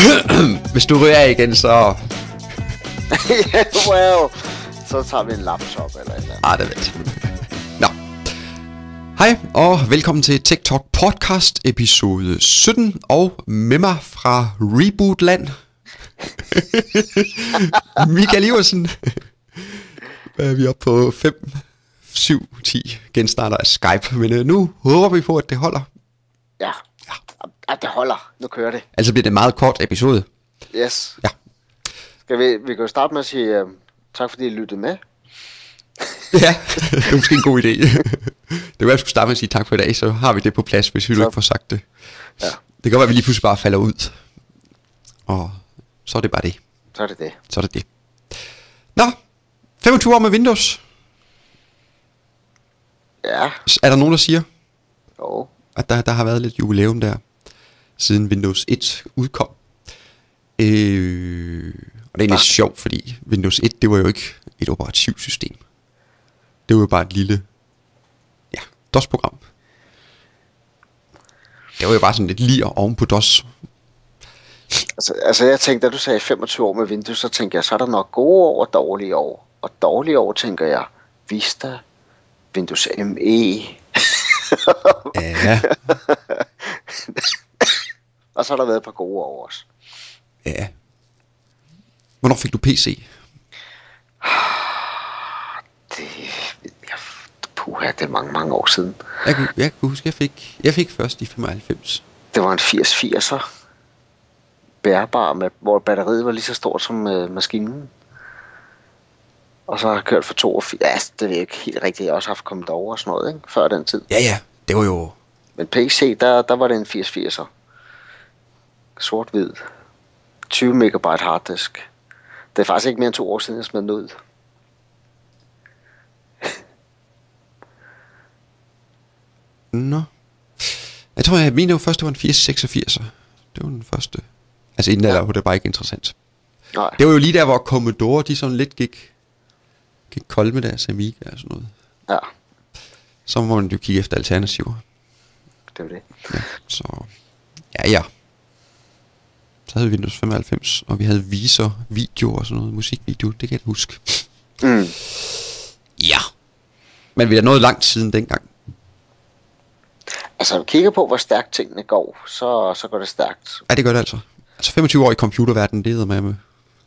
Hvis du ryger igen, så... yeah, well, så tager vi en laptop eller et eller andet. Ah, det ved. Nå. Hej, og velkommen til TikTok Podcast episode 17, og med mig fra Rebootland. Michael Iversen. Hvad er vi oppe på 5, 7, 10 genstarter af Skype, men øh, nu håber vi på, at det holder. Ja. Ja. det holder. Nu kører det. Altså bliver det en meget kort episode. Yes. Ja. Skal vi, vi kan jo starte med at sige uh, tak, fordi I lyttede med. Ja, det er måske en god idé. det var, jeg skulle starte med at sige tak for i dag, så har vi det på plads, hvis vi nu ikke får sagt det. Ja. Det kan godt være, at vi lige pludselig bare falder ud. Og så er det bare det. Så er det det. Så er det det. Nå, 25 år med Windows. Ja. Er der nogen, der siger, Jo. at der, der har været lidt jubilæum der, siden Windows 1 udkom? Øh, og det er Hva? sjovt, fordi Windows 1, det var jo ikke et operativsystem. Det var jo bare et lille, ja, DOS-program. Det var jo bare sådan lidt lir oven på DOS. Altså, altså jeg tænkte, da du sagde 25 år med Windows, så tænkte jeg, så er der nok gode år og dårlige år. Og dårlige år, tænker jeg, Vista, Windows ME, Ja, og så har der været et par gode år også. ja. Hvornår fik du PC? Det, jeg, puha, det er mange, mange år siden. Jeg kan, jeg kan huske, jeg fik, jeg fik først i 95. Det var en 80-80'er. Bærbar, med, hvor batteriet var lige så stort som øh, maskinen. Og så har jeg kørt for 82. Ja, det er ikke helt rigtigt. Jeg har også haft kommet over og sådan noget, ikke? Før den tid. Ja, ja, det var jo... Men PC, der, der var det en 80-80'er. Sort-hvid. 20 megabyte harddisk. Det er faktisk ikke mere end to år siden, jeg smed den ud. Nå. Jeg tror, at min var først, det var en 8086. Det var den første. Altså inden ja. der var det bare ikke interessant. Nej, Det var jo lige der, hvor Commodore, de sådan lidt gik, gik kold med deres Amiga og sådan noget. ja, Så må man jo kigge efter alternativer. det var det. Ja, så... Ja, ja. Så havde vi Windows 95, og vi havde viser, video og sådan noget, musikvideo, det kan jeg huske. Mm. Ja. Men vi er nået langt siden dengang. Altså, når du kigger på, hvor stærkt tingene går, så, så går det stærkt. Ja, det gør det altså. Altså 25 år i computerverdenen, det er med med.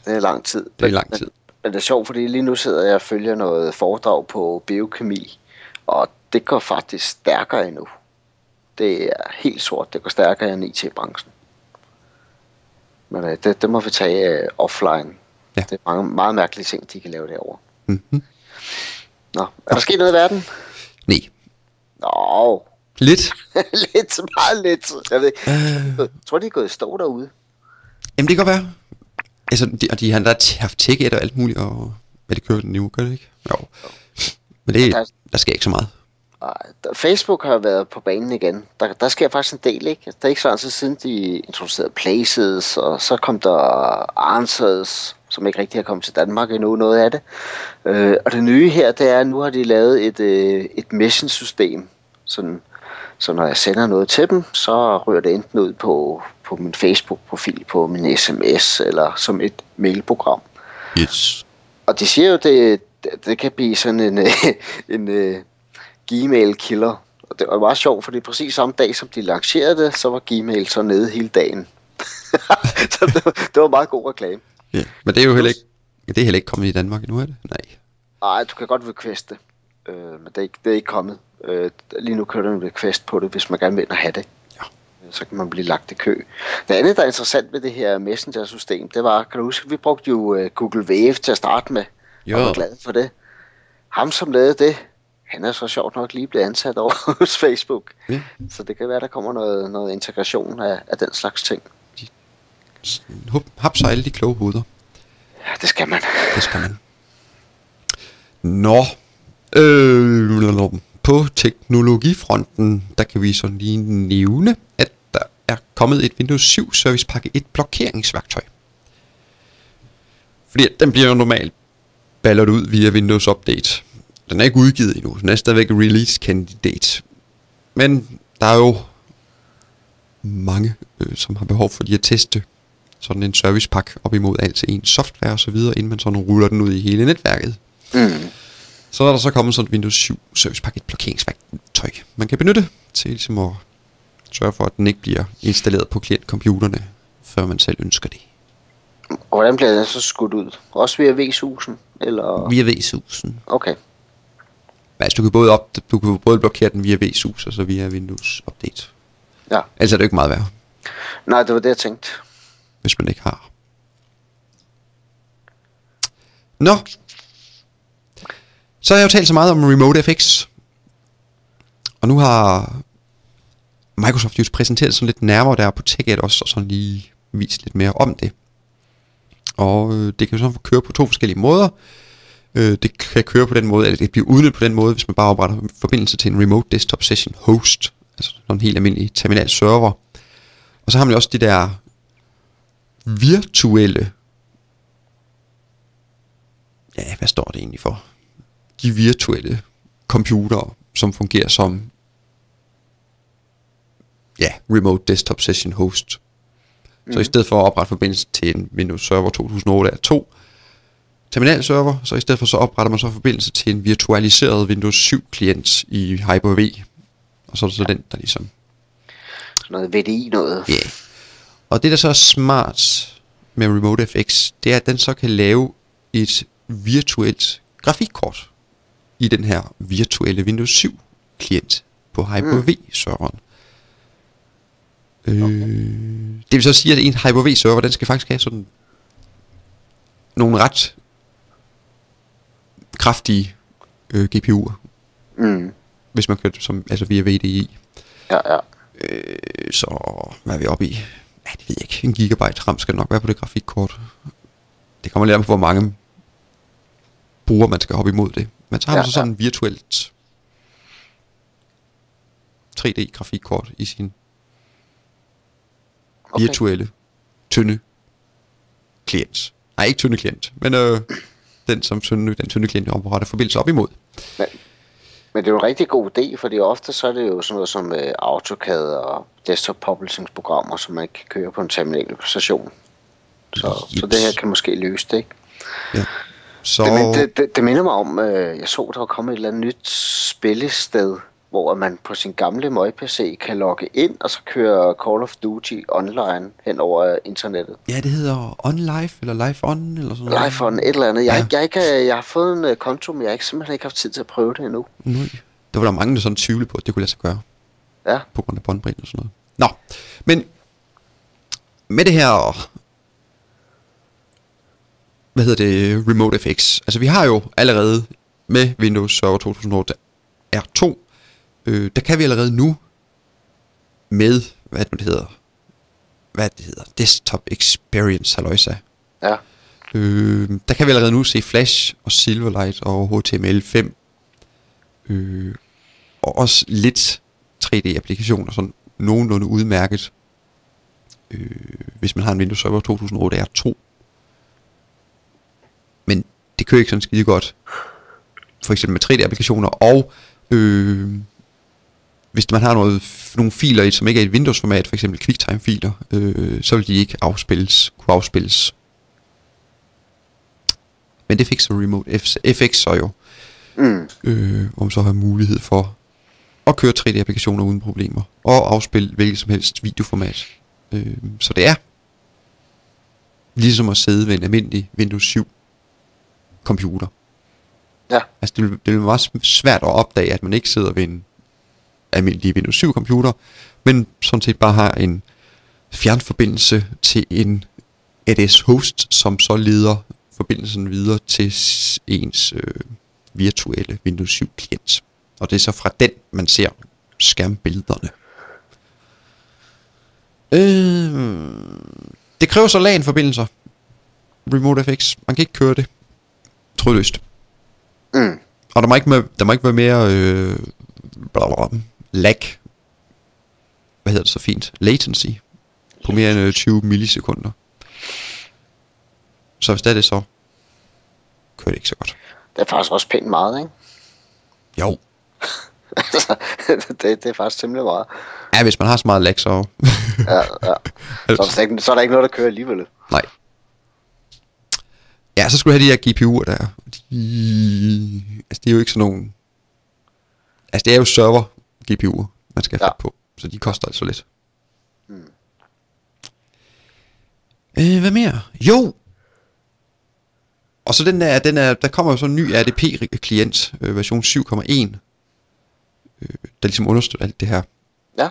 Det er lang tid. Det er lang tid. Men, men det er sjovt, fordi lige nu sidder jeg og følger noget foredrag på biokemi, og det går faktisk stærkere endnu. Det er helt sort. Det går stærkere end IT-branchen. Men øh, det, det må vi tage øh, offline. Ja. Det er mange, meget mærkelige ting, de kan lave derovre. Mm-hmm. Nå, er der sket noget i verden? Nej. Nå, Lidt. lidt, meget lidt. Jeg ved. Øh. Jeg tror, de er gået i stå derude. Jamen det kan godt være. Altså, de, og de har der haft tech og alt muligt, og ja, det kører den nu, gør det ikke? Jo. Men det, der- der sker ikke så meget. Der- Facebook har været på banen igen. Der, der sker faktisk en del, ikke? Det er ikke så lang tid siden, de introducerede Places, og så kom der Answers, som ikke rigtig har kommet til Danmark endnu, noget af det. Øh, og det nye her, det er, at nu har de lavet et, øh, et mission-system, sådan, så når jeg sender noget til dem, så rører det enten ud på, på min Facebook-profil, på min sms, eller som et mailprogram. Yes. Og de siger jo, det, det, kan blive sådan en, øh, en øh, Gmail-killer. Og det var meget sjovt, fordi præcis samme dag, som de lancerede det, så var Gmail så nede hele dagen. så det, var- det var meget god reklame. Ja. Men det er jo heller ikke, det er heller ikke kommet i Danmark endnu, er det? Nej. Nej, du kan godt requeste, øh, men det er, ikke, det er ikke kommet. Øh, lige nu kører der en request på det, hvis man gerne vil have det. Ja. Så kan man blive lagt i kø. Det andet, der er interessant ved det her Messenger-system, det var, kan du huske, vi brugte jo øh, Google Wave til at starte med. Jo. Og var glad for det. Ham, som lavede det, han er så sjovt nok lige blevet ansat over hos Facebook. Ja. Så det kan være, der kommer noget, noget integration af, af den slags ting. Hup, hap sig alle de kloge hoveder. Ja, det skal man. Det skal man. Nå. Øh, på teknologifronten, der kan vi så lige nævne, at der er kommet et Windows 7 Service Pakke 1 blokeringsværktøj. Fordi den bliver jo normalt ballert ud via Windows Update. Den er ikke udgivet endnu, den er stadigvæk release candidate. Men der er jo mange, øh, som har behov for lige at teste sådan en servicepakke op imod alt til en software og så videre, inden man sådan ruller den ud i hele netværket. Mm. Så er der så kommet sådan Windows 7 servicepakke, et blokeringsværktøj, man kan benytte til ligesom at sørge for, at den ikke bliver installeret på klientcomputerne, før man selv ønsker det. Og hvordan bliver den så skudt ud? Også via V-susen? Eller? Via VSUS'en. Okay. Altså, du kan både, op, du kan både blokere den via VSUS og så via Windows Update. Ja. Altså er det ikke meget værd, Nej, det var det, jeg tænkte. hvis man ikke har. Nå. Så har jeg jo talt så meget om Remote FX. Og nu har Microsoft jo præsenteret sådan lidt nærmere der på TechEd også, og sådan lige vist lidt mere om det. Og øh, det kan jo så køre på to forskellige måder. Øh, det kan køre på den måde, eller det bliver udnyttet på den måde, hvis man bare opretter forbindelse til en remote desktop session host, altså sådan en helt almindelig terminal server. Og så har man også de der virtuelle, ja, hvad står det egentlig for? De virtuelle computere, som fungerer som, ja, remote desktop session host. Så i stedet for at oprette forbindelse til en Windows Server 2008 R2 terminalserver, så i stedet for så opretter man så forbindelse til en virtualiseret Windows 7 klient i Hyper-V. Og så er det så den, der ligesom Sådan noget VDI noget. Ja. Yeah. Og det, der så er smart med Remote FX, det er, at den så kan lave et virtuelt grafikkort i den her virtuelle Windows 7 klient på Hyper-V-serveren. Øh, det vil så sige, at en Hyper-V-server, den skal faktisk have sådan nogle ret kraftige øh, GPU'er, Mm. hvis man kører det som, altså via VDI. Ja, ja. Øh, så hvad er vi oppe i? Ja, det ved jeg ikke. En gigabyte RAM skal nok være på det grafikkort. Det kommer lidt an på, hvor mange bruger man skal hoppe imod det. Man Ja, så sådan en virtuelt 3D grafikkort i sin Okay. virtuelle tynde klient. Nej, ikke tynde klient, men øh, den som tynde, den tynde klient opretter forbindelse op imod. Men, men det er jo en rigtig god idé, fordi ofte så er det jo sådan noget som øh, AutoCAD og desktop publishing-programmer, som man kan køre på en terminal station. Så, så det her kan måske løse det, ikke? Ja. Så, Det, det, det, det minder mig om, øh, jeg så, der var kommet et eller andet nyt spillested, hvor man på sin gamle møg-PC kan logge ind, og så køre Call of Duty online hen over internettet. ja, det hedder OnLive, eller Live On, eller sådan noget. Live on et eller andet. Jeg, Ja. ja. jeg, ikke, jeg har fået en øh, konto, men jeg har ikke, simpelthen ikke haft tid til at prøve det endnu. Nej. Der var der mange, der sådan tvivlede på, at det kunne lade sig gøre. Ja, På grund af båndbredden og sådan noget. Nå, men med det her, hvad hedder det, Remote FX. Altså vi har jo allerede med Windows Server 2008 R2, øh, der kan vi allerede nu med, hvad det hedder, hvad det hedder, Desktop Experience, halløjsa. ja. Øh, der kan vi allerede nu se Flash og Silverlight og HTML5. Øh, og også lidt 3D-applikationer, sådan nogenlunde udmærket. Øh, hvis man har en Windows Server 2008 R2. Men det kører ikke sådan skide godt. For eksempel med 3D-applikationer. Og øh, hvis man har noget, nogle filer som ikke er i et Windows-format, for eksempel QuickTime-filer, øh, så vil de ikke afspilles, kunne afspilles men det fik så Remote FX så jo, Mm. øh, hvor man så har mulighed for at køre 3D-applikationer uden problemer, og afspille hvilket som helst videoformat. Øh, så det er ligesom at sidde ved en almindelig Windows 7 computer. Ja. Altså det det være meget svært at opdage, at man ikke sidder ved en almindelig Windows 7 computer, men sådan set bare har en fjernforbindelse til en ADS host, som så leder forbindelsen videre til ens øh, virtuelle Windows 7 klient. Og det er så fra den, man ser skærmbillederne. Øh, det kræver så LAN-forbindelser. Remote FX. Man kan ikke køre det trådløst. Mm. Og der må ikke, med, der må ikke være mere øh, blablabla, lag. Hvad hedder det så fint? Latency. På mere end øh, 20 millisekunder. Så hvis det er det, så kører det ikke så godt. Det er faktisk også pænt meget, ikke? Jo. Altså, det, det er faktisk temmelig meget. Ja, hvis man har så meget lag, så... Ja, ja. Så, er der, slet ikke, så er der ikke noget, der kører alligevel. Nej. Ja, så skulle du have de her GPU'er der. De, altså, det er jo ikke sådan nogen... Altså, det er jo server GPU'er, man skal have Ja. på. Så de koster altså lidt. Øh, hvad mere? Jo! Og så den der, den er, der kommer jo så en ny RDP-klient, øh, version 7.1, øh, der ligesom understøtter alt det her. Ja,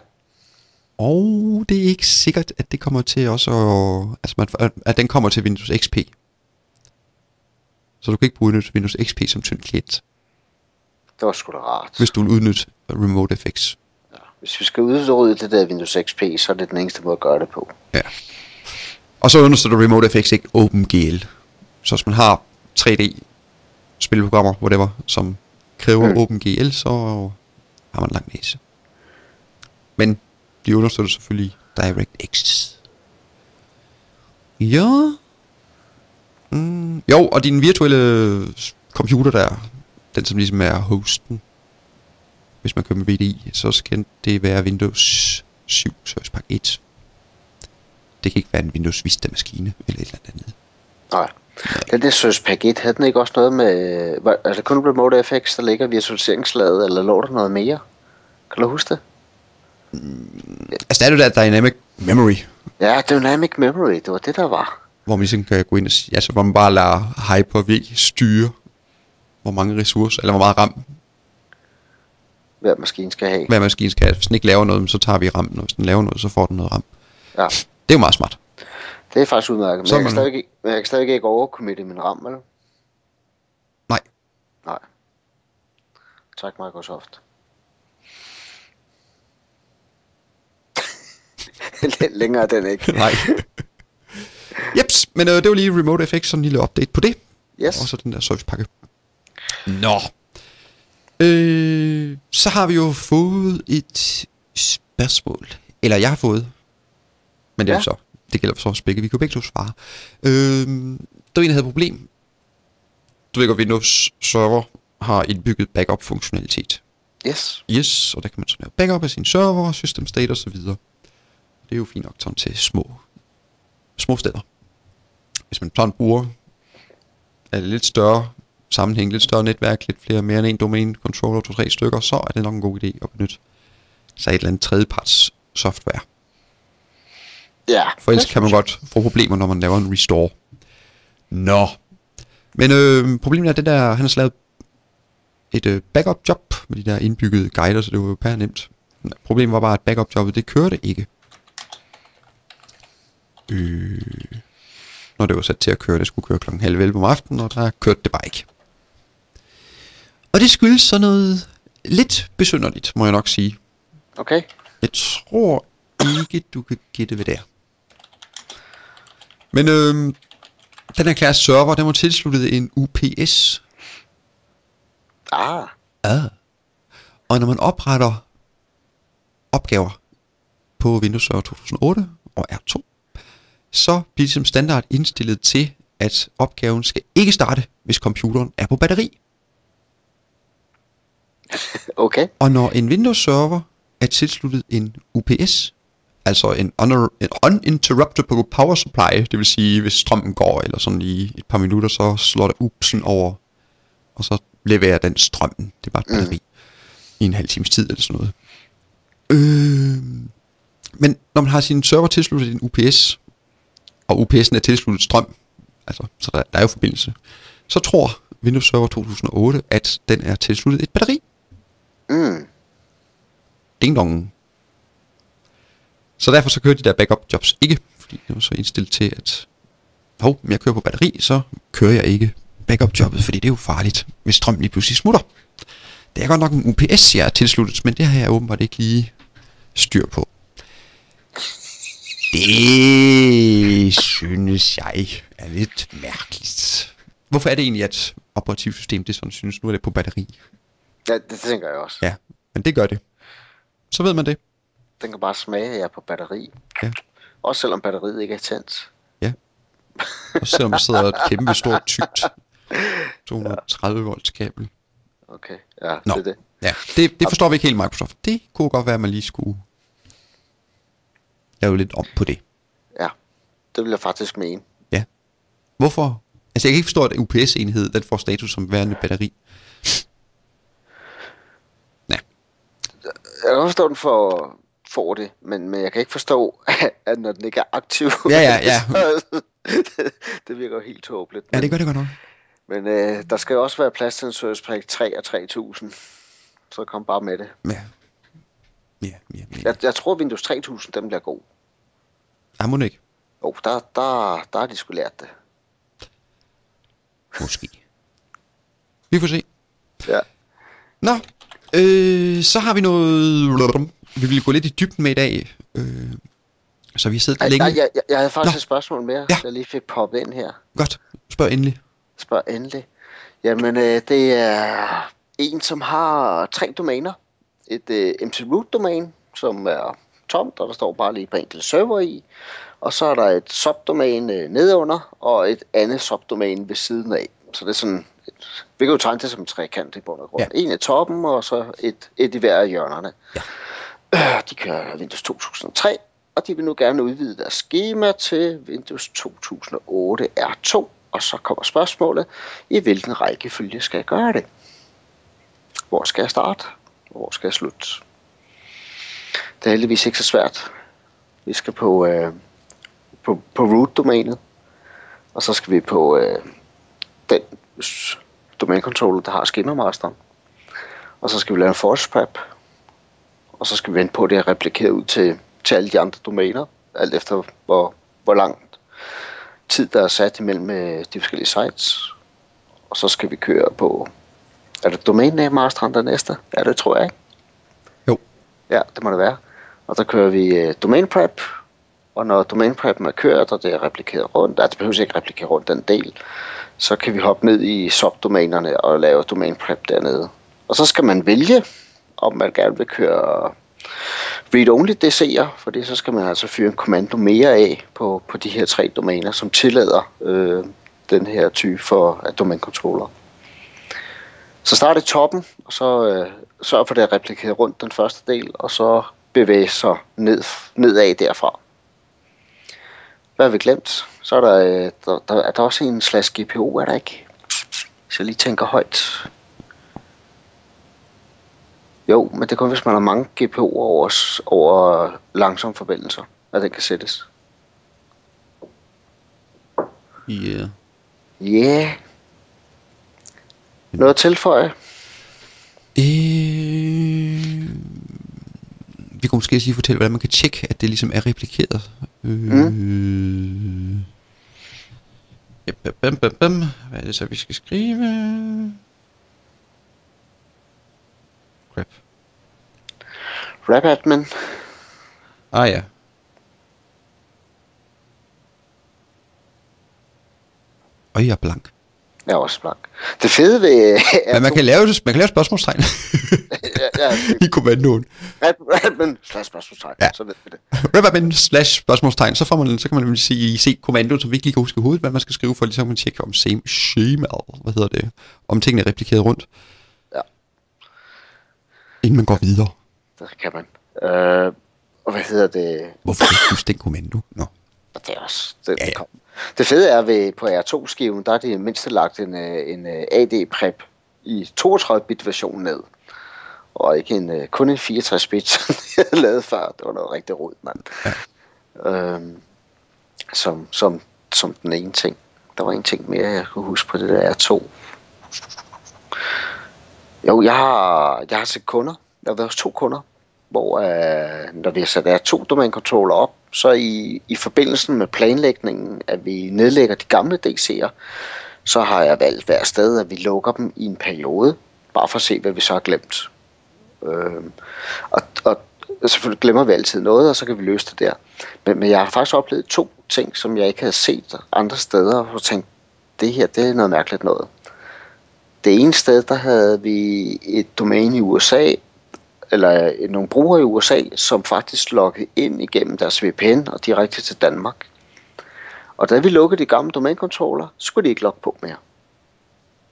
Og det er ikke sikkert, at det kommer til også at, altså man, at den kommer til Windows XP. Så du kan ikke bruge Windows XP som tynd klient, det var sgu da rart. hvis du vil udnytte Remote FX. Ja. Hvis vi skal udrydde det der Windows XP, så er det den eneste måde at gøre det på. Ja. Og så understøtter Remote FX ikke OpenGL. Så hvis man har 3D spilprogrammer, whatever, som kræver Mm. OpenGL, så har man lang næse. Men de understøtter selvfølgelig DirectX. Ja. Mm. Jo, og din virtuelle computer der, den som ligesom er hosten, hvis man kører med VDI, så skal det være Windows 7 Service Pack 1. Det kan ikke være en Windows Vista maskine eller et eller andet. Nej. Den der Søs Pack 1, havde den ikke også noget med... Var, er det kun Remote FX, der ligger virtualiseringslaget, eller lå der noget mere? Kan du huske det? Altså der er det der Dynamic Memory, Ja, Dynamic Memory, det var det, der var. hvor man ligesom kan gå ind og sige, altså hvor man bare lader Hyper-V styre, hvor mange ressourcer, eller hvor meget RAM Hver maskine skal have. hver maskine skal have. Hvis den ikke laver noget, så tager vi rammen, og hvis den laver noget, så får den noget RAM. Ja, Det er jo meget smart. det er faktisk udmærket. Men Så jeg kan, man- stadig, ikke- men jeg kan stadig ikke overcommitte min RAM, eller? Nej. Nej. Tak Microsoft. Lidt længere er den ikke. Nej. Jeps, men øh, det var lige Remote FX, sådan en lille update på det. Yes. Og så den der servicepakke. Nå. Øh, så har vi jo fået et spørgsmål. Eller jeg har fået. Men det er Ja. så. Det gælder for også begge. Vi kan jo begge to svare. Øh, der var en, der havde et problem. Du ved godt, Windows Server har indbygget backup-funktionalitet. Yes. Yes, og der kan man så lave backup af sin server, system state og så videre. Det er jo fint nok sådan til små, små steder. Hvis man sådan bruger er det lidt større sammenhæng, lidt større netværk, lidt flere mere end en domæne, controller, to-tre stykker, så er det nok en god idé at benytte sig et eller andet tredjeparts software. Ja. For ellers kan man godt få problemer, når man laver en restore. Nå. Men øh, problemet er det der, han har lavet et øh, backup job med de der indbyggede guider, så det var jo pære nemt. Problemet var bare, at backup jobbet, det kørte ikke. Øh, når det var sat til at køre, det skulle køre klokken halv 11 om aftenen, og der kørte det bare ikke. Og det skyldes så noget lidt besynderligt, må jeg nok sige. Okay. Jeg tror ikke, du kan gætte, hvad det er. Men øhm, den her klasse server, den var tilsluttet en UPS. Ah. Ah. Og når man opretter opgaver på Windows Server 2008 og R2, så bliver det som standard indstillet til, at opgaven skal ikke starte, hvis computeren er på batteri. Okay. Og når en Windows server er tilsluttet en UPS, altså en, uner, en uninterruptible power supply, det vil sige, hvis strømmen går, eller sådan i et par minutter, så slår der upsen over, og så leverer den strømmen. Det er bare et batteri. Mm. I en halv times tid, eller sådan noget. Øh, men når man har sin server tilsluttet en UPS, og UPS'en er tilsluttet strøm, altså, så der, der er jo forbindelse, så tror Windows Server 2008, at den er tilsluttet et batteri. Mm. Ding dong. Så derfor så kører de der backup jobs ikke, fordi det var så indstillet til, at hov, jeg kører på batteri, så kører jeg ikke backup jobbet, fordi det er jo farligt, hvis strømmen lige pludselig smutter. Det er godt nok en UPS, jeg er tilsluttet, men det har jeg åbenbart ikke lige styr på. Det synes jeg er lidt mærkeligt. Hvorfor er det egentlig, at operativsystemet det sådan synes, nu er det på batteri? Ja, det tænker jeg også. Ja, men det gør det. Så ved man det. Den kan bare smage, at jeg er på batteri. Ja. Også selvom batteriet ikke er tændt. Ja. Og selvom der sidder et kæmpe stort tykt 230 volts kabel. Okay, ja, Nå. det er det. Ja, det, det forstår vi ikke helt Microsoft. Det kunne godt være, at man lige skulle lave lidt om på det. Ja, det vil jeg faktisk mene. Ja. Hvorfor? Altså, jeg kan ikke forstå, at UPS-enhed, den får status som værende batteri. Ja. Jeg kan forstå, den får, får det, men, men jeg kan ikke forstå, at når den ikke er aktiv, Ja, ja, ja. det, det virker jo helt tåbeligt. Ja, det gør det godt nok. Men øh, der skal jo også være plads til en Service Pack 3 og 3000. Så kom bare med det. Ja. Ja, ja, ja. Jeg, jeg tror, Windows 3000, den bliver god. Ja, må ikke. Jo, der, der, der har de sgu lært det. Måske. Vi får se. Ja. Nå, øh, så har vi noget... Vi vil gå lidt i dybden med i dag. Øh, så vi har siddet Ej, længe. nej, jeg, jeg, jeg havde faktisk Nå. et spørgsmål mere, Ja. jeg lige fik poppet ind her. Godt, spørg endelig. Spørg endelig. Jamen, øh, det er en, som har tre domæner. Et øh, MC Root domæne, som er tomt, og der står bare lige på enkelt server i. Og så er der et subdomæne øh, nedunder, og et andet subdomæne ved siden af. Så det er sådan, vi kan jo tegne det som en trekant i bund og grund. Ja. En i toppen, og så et, et i hver af hjørnerne. Ja. De kører Windows 2003, og de vil nu gerne udvide deres schema til Windows 2008 R2. Og så kommer spørgsmålet, i hvilken rækkefølge skal jeg gøre det? Hvor skal jeg starte? Hvor skal jeg slutte? Det er heldigvis ikke så svært. Vi skal på, øh, på, på root-domænet, og så skal vi på øh, den s- domænecontroller, der har schemamasteren. Og så skal vi lave en force prep, og så skal vi vente på, at det er replikeret ud til, til alle de andre domæner, alt efter hvor, hvor lang tid, der er sat imellem øh, de forskellige sites. Og så skal vi køre på... Er det domænemasteren der næste? Ja, det tror jeg, ikke? Jo. Ja, det må det være. Og der kører vi øh, domain prep, og når domain preppen er kørt, og det er replikeret rundt, altså det behøver ikke replikere rundt den del, så kan vi hoppe ned i subdomænerne og lave domain prep dernede. Og så skal man vælge, om man gerne vil køre read-only DC'er, fordi så skal man altså fyre en kommando mere af på, på de her tre domæner, som tillader øh, den her type for af domænkontroller. Så start i toppen, og så øh, sørg for det at replikere rundt den første del, og så bevæge sig ned, nedad derfra. Hvad har vi glemt? Så er der, øh, der, der, er der også en slash GPO, er der ikke? Hvis jeg lige tænker højt. Jo, men det er kun, hvis man har mange GPO'er over, over langsomme forbindelser, at den kan sættes. Yeah. Ja. Yeah. Noget at tilføje? Øh, vi kunne måske sige fortælle, hvordan man kan tjekke, at det ligesom er replikeret. Øh, mm. ja, bam, bam, bam, bam. Hvad er det så, vi skal skrive? Crap. Rap admin. Ah ja. Og jeg er blank. Jeg er også blank. Det fede ved... Men man kan lave, man kan lave spørgsmålstegn ja, ja, i kommandoen. rap, admin slash spørgsmålstegn, Ja. så ved vi det. Rubberman slash spørgsmålstegn, så, får man, så kan man nemlig sige, se kommandoen, som vi ikke lige kan huske i hovedet, hvad man skal skrive for, ligesom man tjekke om same schema, hvad hedder det, om tingene er replikeret rundt. Ja. Inden man går videre. Det kan man. Øh, og hvad hedder det? Hvorfor ikke huske den kommando? Nå. Og det er også... Det, Ja, ja, det, kom. det fede er ved på R2-skiven, der er det mindst lagt en, øh, en øh, AD-prep i 32-bit version ned. Og ikke en, øh, kun en 64-bit, som jeg havde lavet før. Det var noget rigtig rod, mand. Ja. Øhm, som, som, som den ene ting. Der var en ting mere, jeg kunne huske på det der R2. Jo, jeg har, jeg har set kunder. Jeg har været hos to kunder, hvor øh, når vi har sat R2 domænekontroller op, så i, i forbindelsen med planlægningen, at vi nedlægger de gamle DC'er, så har jeg valgt hver sted, at vi lukker dem i en periode, bare for at se, hvad vi så har glemt. Øh, og, og selvfølgelig glemmer vi altid noget, og så kan vi løse det der. Men, men jeg har faktisk oplevet to ting, som jeg ikke havde set andre steder, og tænkt, det her, det er noget mærkeligt noget. Det ene sted, der havde vi et domæne i USA, eller øh, nogle brugere i USA, som faktisk loggede ind igennem deres VPN og direkte til Danmark. Og da vi lukkede de gamle domænekontroller, skulle de ikke logge på mere.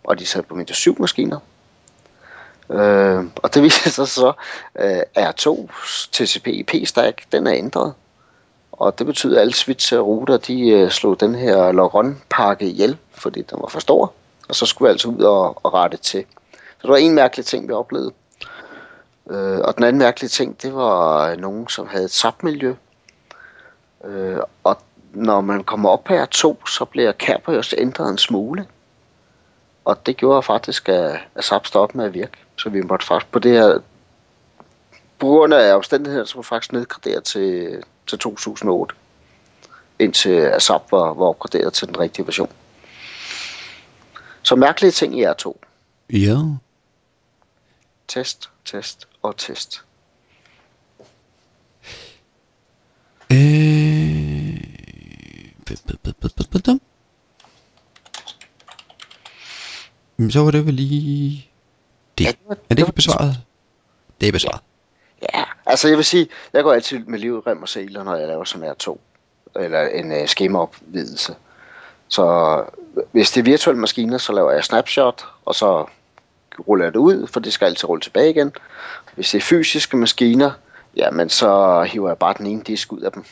Og de sad på Windows 7 maskiner. Øh, og det viser sig så, at øh, R2 TCP/IP-stack, den er ændret. Og det betyder, at alle switch-router, de øh, slog den her logron-pakke ihjel, fordi den var for stor. Og så skulle vi altså ud og, og rette til. Så det var en mærkelig ting, vi oplevede. Øh, og den anden mærkelige ting, det var øh, nogen, som havde et SAP-miljø. Øh, og når man kommer op på R2, så bliver Kerberos ændret en smule. Og det gjorde faktisk, at, at SAP stoppede med at virke. Så vi måtte faktisk på det her... På grund af omstændigheder, så var faktisk nedgraderet til, til 2008. Indtil SAP var, var opgraderet til den rigtige version. Så mærkelige ting i R2. Ja. Test, test og test. Øh... Så var det vel lige... Det. Ja, det var- er det det ikke var- besvaret? Det er besvaret. Ja, altså jeg vil sige, jeg går altid med liv, rem og seler, når jeg laver sådan her to. Eller en uh, skemaopvidelse. Så hvis det er virtuelle maskiner, så laver jeg snapshot, og så ruller jeg det ud, for det skal altid rulle tilbage igen. Hvis det er fysiske maskiner, jamen så hiver jeg bare den ene disk ud af dem.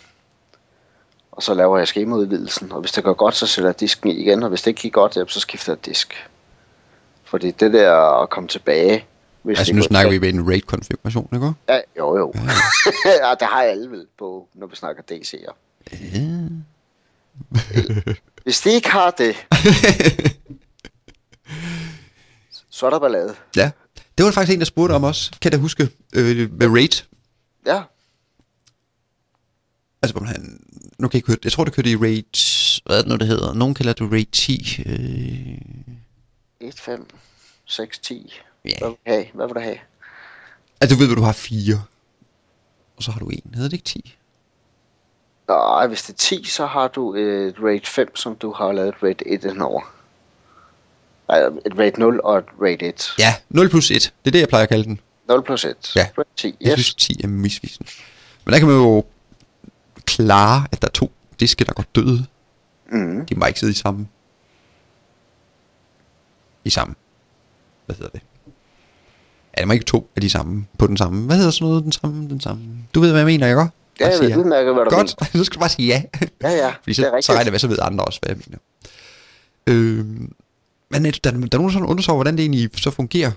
Og så laver jeg skemaudvidelsen, og hvis det går godt, så sætter jeg disken i igen, og hvis det ikke gik godt, så skifter jeg disk. Fordi det der at komme tilbage... Hvis Altså nu snakker vi tilbage- ved en RAID-konfiguration, ikke? Ja, jo jo. ja, det har alle vel på, når vi snakker DC'er. Hvis de ikke har det, så er der ballade. Ja. Det var faktisk en, der spurgte om også. Kan jeg da huske øh, med RAID? Ja, Altså, hvor man, nu kan jeg ikke høre, jeg tror, det kørte i RAID, hvad er det nu, det hedder? Nogen kalder det RAID 10. Øh, 1, 5, 6, 10. Ja. Hvad vil du have? Hvad vil du have? altså, du ved, hvad du har fire. Og så har du en. Hedder det ikke 10? Nej, hvis det er 10, så har du et RAID 5, som du har lavet et RAID 1 indover. Et RAID 0 og et RAID 1. Ja, 0 plus 1. Det er det, jeg plejer at kalde den. 0 plus 1. Ja. RAID 10, Jeg yes. synes, 10 er misvisende. Men der kan man jo klare, at der er to diske, der går døde. Mm. De må ikke sidde i samme. I samme. Hvad hedder det? Ja, det må ikke to af de samme på den samme. Hvad hedder sådan noget? Den samme, den samme. Du ved, hvad jeg mener, ikke? Ja, jeg ved udmærket, hvad du Godt, så skal du bare sige ja. Ja, ja, Fordi det er så, rigtigt. så regner jeg med, så ved andre også, hvad jeg mener. Øhm, men er der, der, er nogen, der undersøger, hvordan det egentlig så fungerer.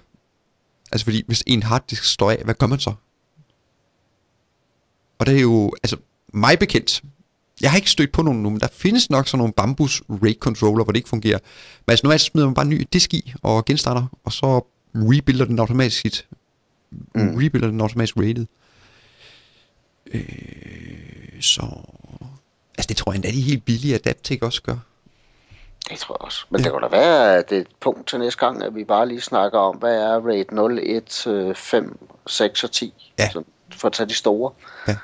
Altså fordi, hvis en harddisk står af, hvad gør man så? Og det er jo, altså mig bekendt, jeg har ikke stødt på nogen nu, men der findes nok sådan nogle bambus RAID controller, hvor det ikke fungerer. Men altså normalt smider man bare en ny disk i og genstarter, og så rebuilder den automatisk sit, mm. rebuilder den automatisk RAIDet. Øh, så, altså det tror jeg endda, de helt billige, at Adaptec også gør. Det tror jeg også. Men ja. det kan da være, at det er et punkt til næste gang, at vi bare lige snakker om, hvad er RAID 0, 1, øh, 5, 6 og 10. Ja. Så, for at tage de store. Ja.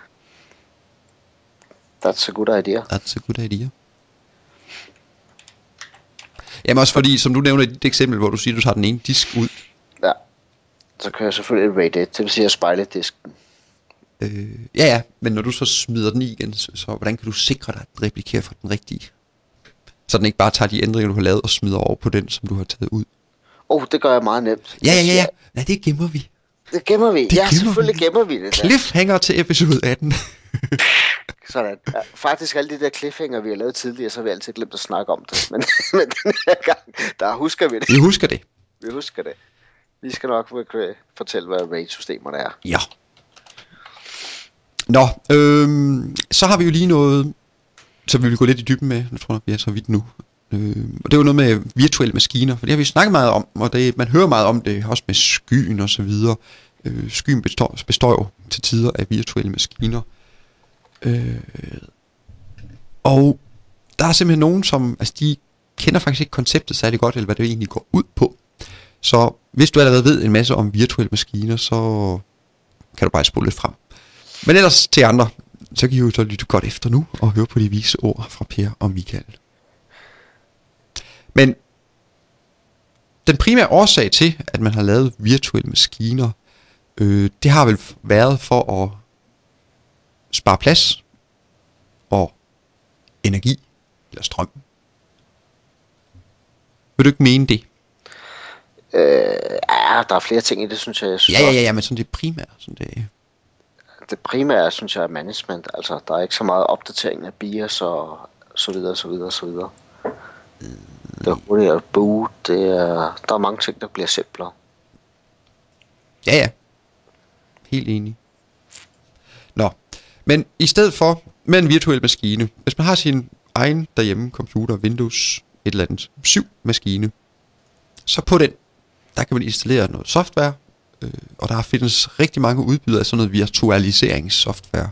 That's a good idea. That's a good idea. Jamen også fordi, som du nævner i dit eksempel, hvor du siger, du tager den ene disk ud. Ja. Så kører jeg selvfølgelig RAID 1, det vil sige at spejle disken. Øh, ja, ja, men når du så smider den i igen, så, så hvordan kan du sikre dig, at den replikerer fra den rigtige? Så den ikke bare tager de ændringer, du har lavet, og smider over på den, som du har taget ud. Oh, det gør jeg meget nemt. Ja, ja, ja, ja. Nej, det gemmer vi. Det gemmer vi. Det ja, gemmer selvfølgelig vi. gemmer vi det. Der. Cliffhanger til episode 18. Sådan. Ja, faktisk alle de der cliffhanger, vi har lavet tidligere, så har vi altid glemt at snakke om det. Men, men den her gang, der husker vi det. vi husker det. Vi husker det. Vi skal nok øh, fortælle, hvad RAID-systemerne er. Ja. Nå, øhm, så har vi jo lige noget, så vi vil gå lidt i dybden med. Jeg tror nok, vi er så vidt nu. Øh, og det er noget med virtuelle maskiner, for det har vi snakket meget om, og det, man hører meget om det, også med skyen og så videre. Øh, skyen består, består jo til tider af virtuelle maskiner. Øh, og der er simpelthen nogen, som altså de kender faktisk ikke konceptet særlig godt, eller hvad det egentlig går ud på. Så hvis du allerede ved en masse om virtuelle maskiner, så kan du bare spole lidt frem. Men ellers til andre, så kan I jo så lytte godt efter nu og høre på de vise ord fra Per og Michael. Men den primære årsag til, at man har lavet virtuelle maskiner, øh, det har vel været for at spare plads og energi eller strøm. Vil du ikke mene det? Øh, ja, der er flere ting i det, synes jeg. jeg synes Ja, ja, ja, men sådan det primære. Sådan det, Det primære, synes jeg, er management. Altså, der er ikke så meget opdatering af BIOS og så videre, så videre, så videre. Det er hurtigt at boot. Det er, der er mange ting, der bliver simplere. Ja, ja. Helt enig. Nå, men i stedet for med en virtuel maskine, hvis man har sin egen derhjemme computer, Windows et eller andet 7 maskine, så på den, der kan man installere noget software, øh, og der findes rigtig mange udbydere af sådan noget virtualiseringssoftware.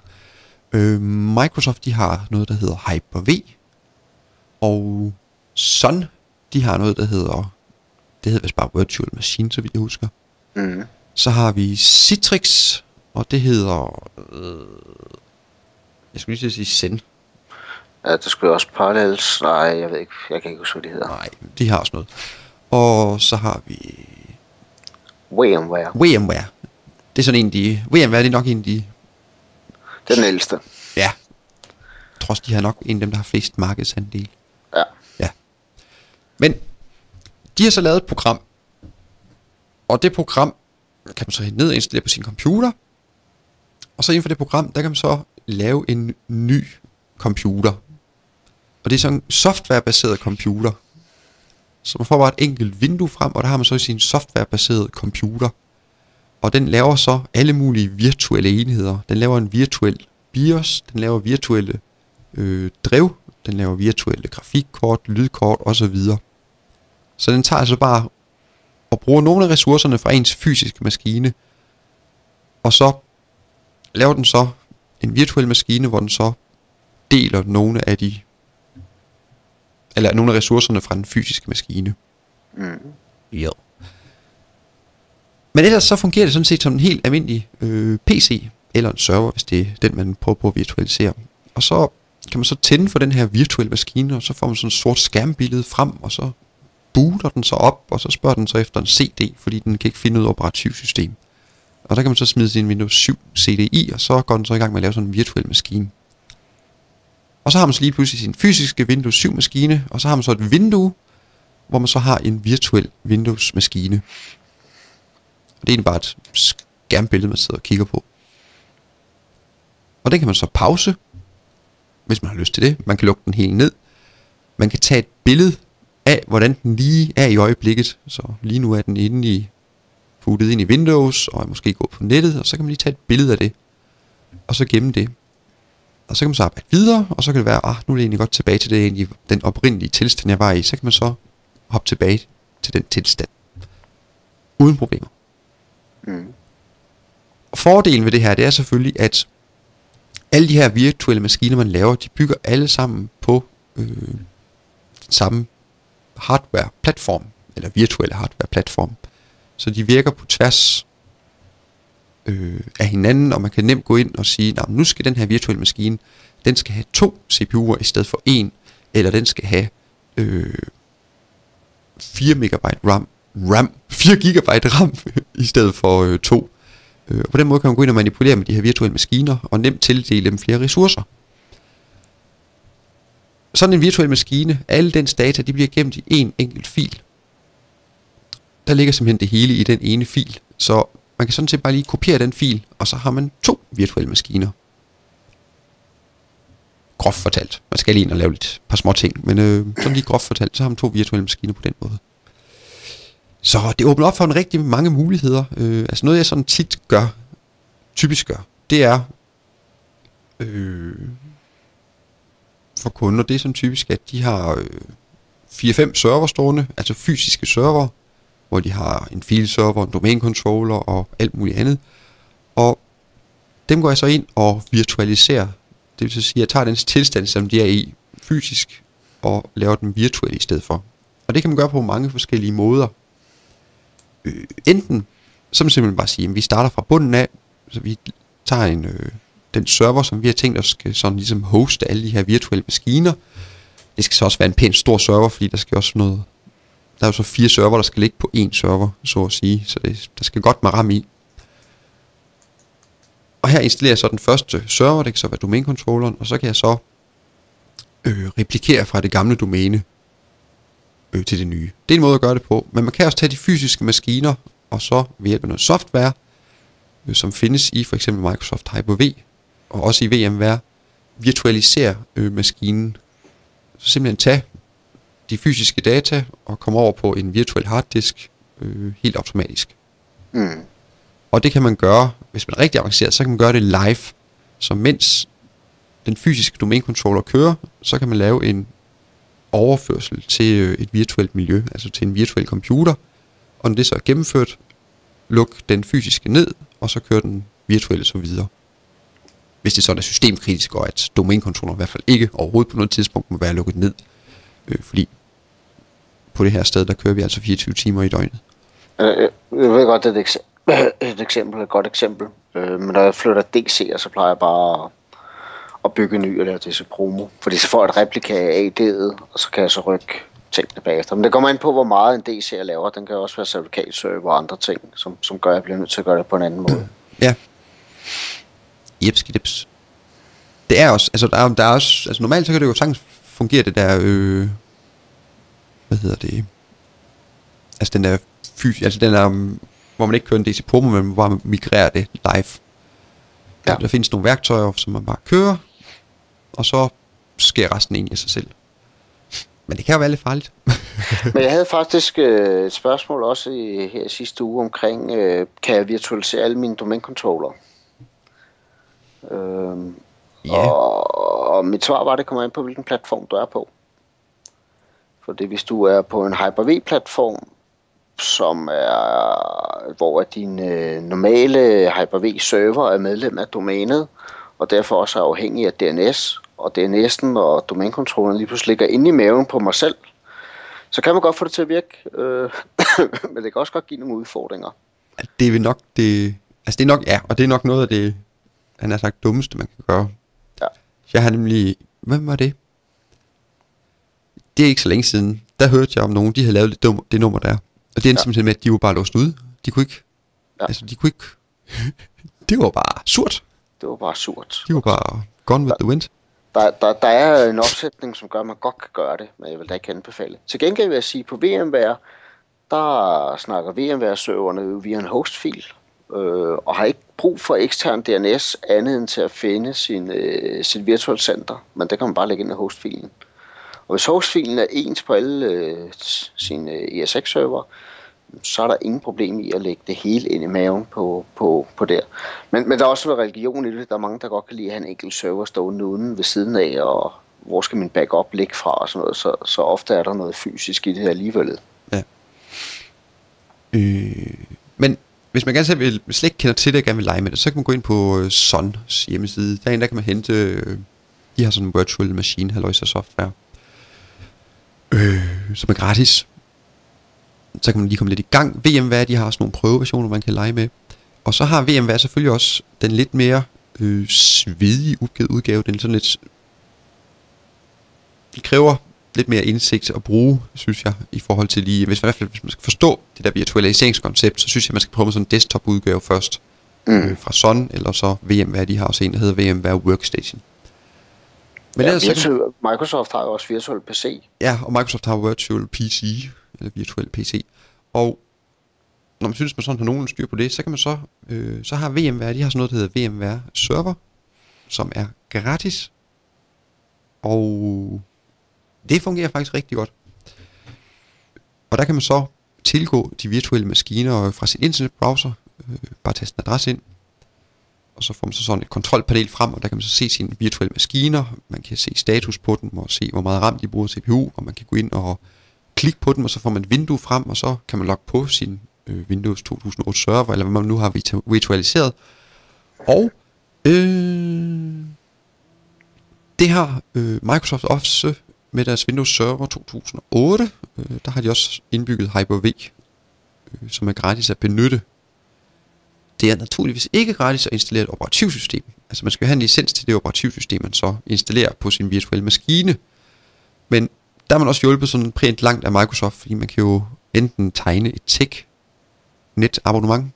Øh, Microsoft, de har noget, der hedder Hyper-V, og Sun, de har noget, der hedder, det hedder vist bare Virtual Machine, så vidt jeg husker. Mm. Så har vi Citrix, og det hedder... Øh, jeg skulle lige sige Zen. Ja, det skulle også Parallels. Nej, jeg ved ikke. Jeg kan ikke huske, hvad det hedder. Nej, de har også noget. Og så har vi VMware. VMware. Det er sådan en, de... VMware det er nok en, de... Det er den ældste. Ja. Også, de har nok en af dem, der har flest markedsandel. Ja. Ja. Men de har så lavet et program. Og det program kan man så hente ned og installere på sin computer. Og så inden for det program, der kan man så lave en ny computer. Og det er sådan en softwarebaseret computer. Så man får bare et enkelt vindue frem, og der har man så sin softwarebaseret computer. Og den laver så alle mulige virtuelle enheder. Den laver en virtuel BIOS, den laver virtuelle øh, drev, den laver virtuelle grafikkort, lydkort osv. Så den tager altså bare og bruger nogle af ressourcerne fra ens fysiske maskine, og så laver den så en virtuel maskine, hvor den så deler nogle af de eller nogle af ressourcerne fra den fysiske maskine. Mm. Jo. Men ellers så fungerer det sådan set som en helt almindelig øh, PC, eller en server, hvis det er den, man prøver på at virtualisere. Og så kan man så tænde for den her virtuelle maskine, og så får man sådan et sort skærmbillede frem, og så booter den så op, og så spørger den så efter en CD, fordi den kan ikke finde af operativsystem. Og der kan man så smide sin Windows 7 CD i, og så går den så i gang med at lave sådan en virtuel maskine. Og så har man så lige pludselig sin fysiske Windows 7 maskine, og så har man så et vindue, hvor man så har en virtuel Windows maskine. Og det er egentlig bare et skærmbillede, man sidder og kigger på. Og den kan man så pause, hvis man har lyst til det. Man kan lukke den helt ned. Man kan tage et billede af, hvordan den lige er i øjeblikket. Så lige nu er den inde i, puttet ind i Windows, og måske gå på nettet, og så kan man lige tage et billede af det, og så gemme det. Og så kan man så arbejde videre, og så kan det være, ah, nu er det egentlig godt tilbage til det, egentlig, den oprindelige tilstand, jeg var i. Så kan man så hoppe tilbage til den tilstand. Uden problemer. Mm. Fordelen ved det her, det er selvfølgelig, at alle de her virtuelle maskiner, man laver, de bygger alle sammen på øh, den samme hardware-platform, eller virtuelle hardware-platform. Så de virker på tværs øh, af hinanden, og man kan nemt gå ind og sige, nah, nu skal den her virtuelle maskine, den skal have to CPU'er i stedet for en, eller den skal have øh, 4 megabyte RAM, RAM, 4 gigabyte RAM i stedet for øh, to. Øh, og på den måde kan man gå ind og manipulere med de her virtuelle maskiner, og nemt tildele dem flere ressourcer. Sådan en virtuel maskine, alle dens data, de bliver gemt i en enkelt fil. Der ligger simpelthen det hele i den ene fil, så man kan sådan set bare lige kopiere den fil, og så har man to virtuelle maskiner. Groft fortalt. Man skal lige ind og lave lidt par små ting, men øh, sådan lige groft fortalt, så har man to virtuelle maskiner på den måde. Så det åbner op for en rigtig mange muligheder. Øh, altså noget jeg sådan tit gør, typisk gør, det er øh, for kunder, det er sådan typisk, at de har øh, 4-5 server stående, altså fysiske server, hvor de har en file-server, en domain-controller og alt muligt andet. Og dem går jeg så ind og virtualiserer. Det vil så sige, at jeg tager den tilstand, som de er i fysisk, og laver den virtuel i stedet for. Og det kan man gøre på mange forskellige måder. Øh, enten, så man simpelthen bare sige, at vi starter fra bunden af, så vi tager en, øh, den server, som vi har tænkt os skal sådan ligesom hoste alle de her virtuelle maskiner. Det skal så også være en pæn stor server, fordi der skal også noget der er jo så fire server, der skal ligge på én server, så at sige. Så det, der skal godt med RAM i. Og her installerer jeg så den første server, det kan så være domænecontrolleren, og så kan jeg så øh, replikere fra det gamle domæne øh, til det nye. Det er en måde at gøre det på, men man kan også tage de fysiske maskiner, og så ved hjælp af noget software, øh, som findes i for eksempel Microsoft Hyper-V, og også i VMware, virtualisere øh, maskinen. Så simpelthen tage de fysiske data og komme over på en virtuel harddisk øh, helt automatisk. Mm. Og det kan man gøre, hvis man er rigtig avanceret, så kan man gøre det live. Så mens den fysiske domænecontroller kører, så kan man lave en overførsel til øh, et virtuelt miljø, altså til en virtuel computer. Og når det så er gennemført, luk den fysiske ned, og så kører den virtuelle så videre. Hvis det sådan er systemkritisk, og at domænecontroller i hvert fald ikke overhovedet på noget tidspunkt må være lukket ned. Øh, fordi på det her sted, der kører vi altså 24 timer i døgnet. Øh, øh, Jeg ved godt, det er et, ekse- et eksempel, et godt eksempel. Øh, Men når jeg flytter DC'er, så plejer jeg bare at- bygge en ny og lave det til promo. Fordi så får jeg et replika af AD'et, og så kan jeg så rykke tingene bagefter. Men det kommer an på, hvor meget en DC jeg laver. Den kan også være certifikatserver og andre ting, som, som gør, at jeg bliver nødt til at gøre det på en anden måde. Ja. Jepskidips. Det er også, altså der er, der er også, altså normalt så kan det jo sagtens fungere det der, øh, hvad hedder det, altså den der fys, altså den der, um, hvor man ikke kører en DC promo, men hvor man migrerer det live. Ja. Der, findes nogle værktøjer, som man bare kører, og så sker resten egentlig af sig selv. Men det kan jo være lidt farligt. Men jeg havde faktisk øh, et spørgsmål også i, her sidste uge omkring, øh, kan jeg virtualisere alle mine domænecontroller? Øhm, Ja. og, mit svar var, at det kommer an på, hvilken platform du er på. Fordi hvis du er på en Hyper-V-platform, som er, hvor din øh, normale Hyper-V-server er medlem af domænet, og derfor også er afhængig af DNS, og DNS'en og domænekontrollen lige pludselig ligger inde i maven på mig selv, så kan man godt få det til at virke, øh, men det kan også godt give nogle udfordringer. det vil nok det, altså det er nok, ja, og det er nok noget af det, han har sagt, dummeste man kan gøre. Jeg har nemlig, hvem var det? Det er ikke så længe siden, der hørte jeg om nogen, de havde lavet det, dum, det nummer der. Og det endte ja. Simpelthen med, at de var bare låst ude. De kunne ikke, ja. Altså de kunne ikke, det var bare surt. Det var bare surt. De var bare gone with the wind. Der, der, der er en opsætning, som gør, at man godt kan gøre det, men jeg vil da ikke anbefale. Til gengæld vil jeg sige, at på VMware, der snakker VMware-serverne via en hostfil, øh, og har ikke brug for ekstern DNS andet end til at finde sin, øh, sit virtuelle center, men det kan man bare lægge ind i hostfilen. Og hvis hostfilen er ens på alle øh, sine øh, ESX-server, så er der ingen problem i at lægge det hele ind i maven på, på, på der. Men, men der er også noget religion i det. Der er mange, der godt kan lide at have en enkelt server stående uden ved siden af, og hvor skal min backup ligge fra og sådan noget. Så, så ofte er der noget fysisk i det alligevel. Ja. Øh, men hvis man gerne selv vil, slet ikke kender til det og gerne vil lege med det, så kan man gå ind på øh, Sons hjemmeside. Derinde der kan man hente, øh, de har sådan en virtual machine, halløjsa software, øh, som er gratis. Så kan man lige komme lidt i gang. VMware, de har sådan nogle prøveversioner, man kan lege med. Og så har VMware selvfølgelig også den lidt mere øh, svedige udgave- udgave. Den er sådan lidt... De kræver lidt mere indsigt at bruge, synes jeg, i forhold til lige, hvis i hvert fald, hvis man skal forstå det der virtualiseringskoncept, så synes jeg, man skal prøve med sådan en desktop udgave først, Mm. øh, fra Sun, eller så VMware, de har også en, der hedder VMware Workstation. Men ja, ellers, så kan, virtual, Microsoft har jo også virtual PC. ja, og Microsoft har Virtual PC, eller Virtual PC, og når man synes, man sådan har nogen styr på det, så kan man så, øh, så har VMware, de har sådan noget, der hedder VMware Server, som er gratis, og det fungerer faktisk rigtig godt. Og der kan man så tilgå de virtuelle maskiner fra sin internetbrowser, øh, bare taste en adresse ind, og så får man så sådan et kontrolpanel frem, og der kan man så se sine virtuelle maskiner, man kan se status på dem, og se hvor meget RAM de bruger CPU, og man kan gå ind og klikke på dem, og så får man et vindue frem, og så kan man logge på sin øh, Windows 2008 server, eller hvad man nu har virtualiseret. Og øh, det har øh, Microsoft også med deres Windows Server 2008. Øh, der har de også indbygget Hyper-V, øh, som er gratis at benytte. Det er naturligvis ikke gratis at installere et operativsystem. Altså man skal have en licens til det operativsystem, man så installerer på sin virtuelle maskine. Men der er man også hjulpet sådan pænt langt af Microsoft, fordi man kan jo enten tegne et tech net abonnement,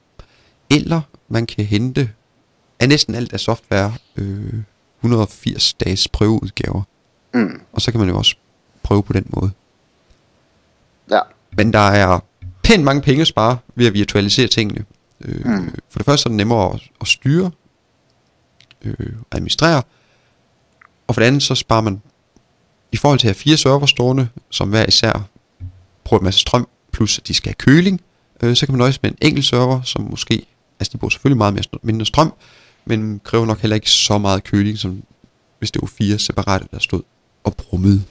eller man kan hente af næsten alt af software øh, 180 dages prøveudgaver. Mm. Og så kan man jo også prøve på den måde. Men der er pænt mange penge at spare ved at virtualisere tingene. Øh, mm. For det første er det nemmere at, at styre, øh, administrere, og for det andet så sparer man i forhold til at have fire server stående, som hver især bruger en masse strøm, plus at de skal have køling, øh, så kan man nøjes med en enkelt server, som måske, altså de bruger selvfølgelig meget mere, mindre strøm, men kræver nok heller ikke så meget køling, som hvis det var fire separate, der stod og brummede.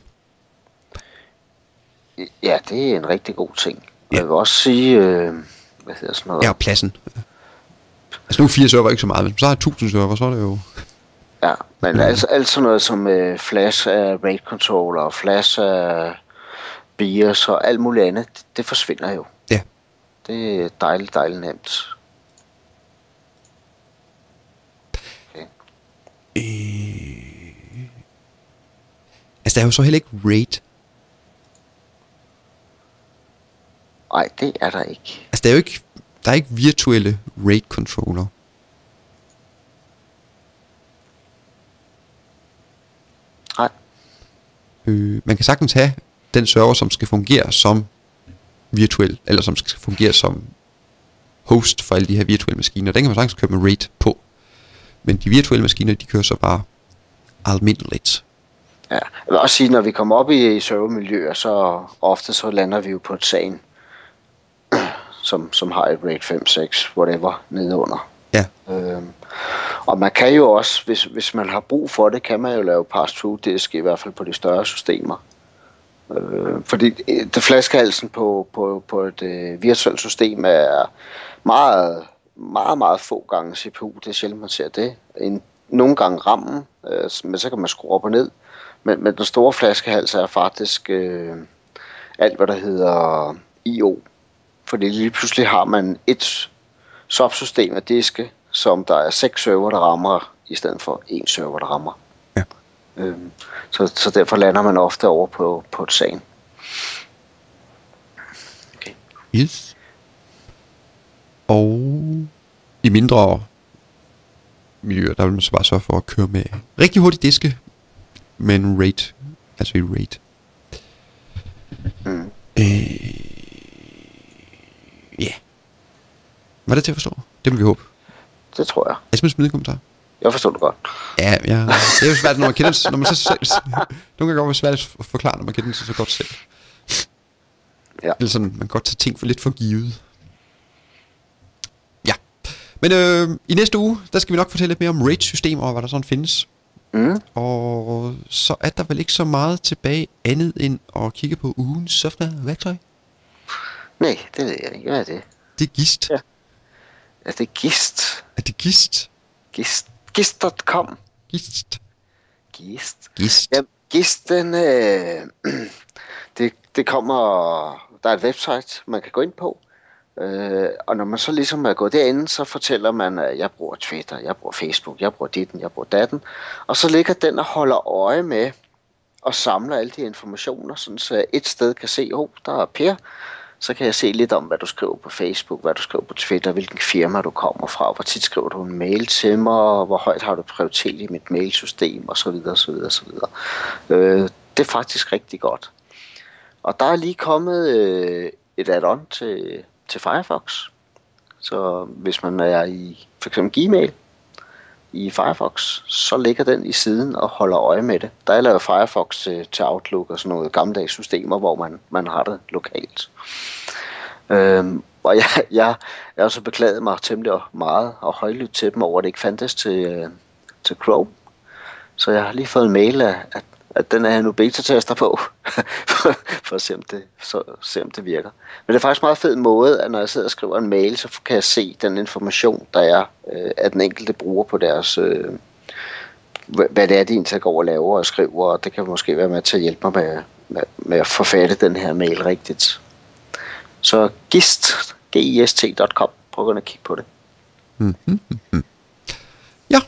Ja, det er en rigtig god ting. Ja. Jeg vil også sige, øh, hvad hedder sådan noget? Ja, pladsen. Altså nu er fire server ikke så meget, men så har jeg tusind server, så er det jo... Ja, men ja. altså alt sådan noget som øh, flash af RAID controller, flash af BIOS og alt muligt andet, det, det forsvinder jo. Ja. Det er dejligt, dejligt nemt. Okay. Øh... Altså der er jo så heller ikke RAID Nej, det er der ikke. Altså, der er jo ikke, der er ikke virtuelle RAID controller. Nej. Øh, man kan sagtens have den server, som skal fungere som virtuel, eller som skal fungere som host for alle de her virtuelle maskiner. Den kan man sagtens køre med RAID på. Men de virtuelle maskiner, de kører så bare almindeligt. Ja, jeg vil også sige, når vi kommer op i servermiljøer, så ofte så lander vi jo på et sagen som, som har et rate 5, 6, whatever, nedenunder. Ja. Øhm, og man kan jo også, hvis, hvis man har brug for det, kan man jo lave pass-through disk, i hvert fald på de større systemer. Øh, fordi det flaskehalsen på, på, på et øh, virtuelt system er meget, meget, meget få gange CPU. Det er sjældent, man ser det. En, nogle gange rammen, øh, men så kan man skrue op og ned. Men, men den store flaskehals er faktisk øh, alt, hvad der hedder IO, fordi lige pludselig har man et subsystem af diske, som der er seks server, der rammer, i stedet for en server, der rammer. Ja. Øhm, så, så derfor lander man ofte over på, på et sagen. Okay. Yes. Og i mindre miljøer, der vil man så bare sørge for at køre med rigtig hurtig diske, men rate, altså i rate. Mm. Øh, Ja. Yeah. Var det til at forstå? Det må vi håbe. Det tror jeg. Jeg skal smide kommentar. Jeg forstår det godt. Ja, ja. Det er jo svært, når man kender det, når man så selv... Nogle gange det svært at forklare, når man kender det så godt selv. Ja. Eller sådan, man kan godt tage ting for lidt for givet. Ja. Men øh, i næste uge, der skal vi nok fortælle lidt mere om RAID-systemer og hvad der sådan findes. Mm. Og så er der vel ikke så meget tilbage andet end at kigge på ugens software-værktøj. Nej, det ved jeg ikke. Hvad er det? Det er Gist. Ja. Er det Gist? Er det Gist? Gist. Gist.com. Gist. Gist. Gist. Ja, Gist, den, øh, det, det kommer, der er et website, man kan gå ind på, øh, og når man så ligesom er gået derinde, så fortæller man, at jeg bruger Twitter, jeg bruger Facebook, jeg bruger ditten, jeg bruger datten, og så ligger den og holder øje med, og samler alle de informationer, sådan så et sted kan se, oh, der er Per, så kan jeg se lidt om, hvad du skriver på Facebook, hvad du skriver på Twitter, hvilken firma du kommer fra, hvor tit skriver du en mail til mig, hvor højt har du prioritet i mit mailsystem, osv. osv., osv. Øh, det er faktisk rigtig godt. Og der er lige kommet øh, et add-on til, til Firefox. Så hvis man er i for eksempel Gmail, i Firefox, så ligger den i siden og holder øje med det. Der er lavet Firefox til, til Outlook og sådan noget gammeldags systemer, hvor man, man har det lokalt. Øhm, og jeg, jeg, jeg også beklaget mig temmelig meget og højlydt til dem over, at det ikke fandtes til, øh, til Chrome. Så jeg har lige fået en mail af, at at den er jeg nu beta-tester på, for at se om, det, så, se om det virker. Men det er faktisk en meget fed måde, at når jeg sidder og skriver en mail, så kan jeg se den information, der er øh, af den enkelte bruger på deres... Øh, hvad det er, de egentlig går og laver og skriver, og det kan måske være med til at hjælpe mig med, med, med at forfatte den her mail rigtigt. Så gist, gist.com, prøv at kigge på det. Mm-hmm. Ja.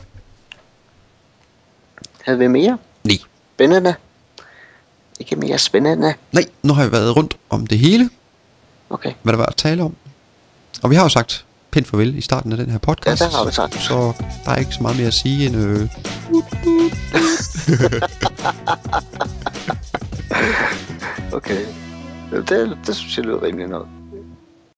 Havde vi mere? Nej spændende. Ikke mere spændende. Nej, nu har jeg været rundt om det hele. Okay. Hvad der var at tale om. Og vi har jo sagt pænt farvel i starten af den her podcast. Ja, det har vi sagt. Så der er ikke så meget mere at sige end... Øh... okay. Det, det synes jeg lyder rimeligt nok.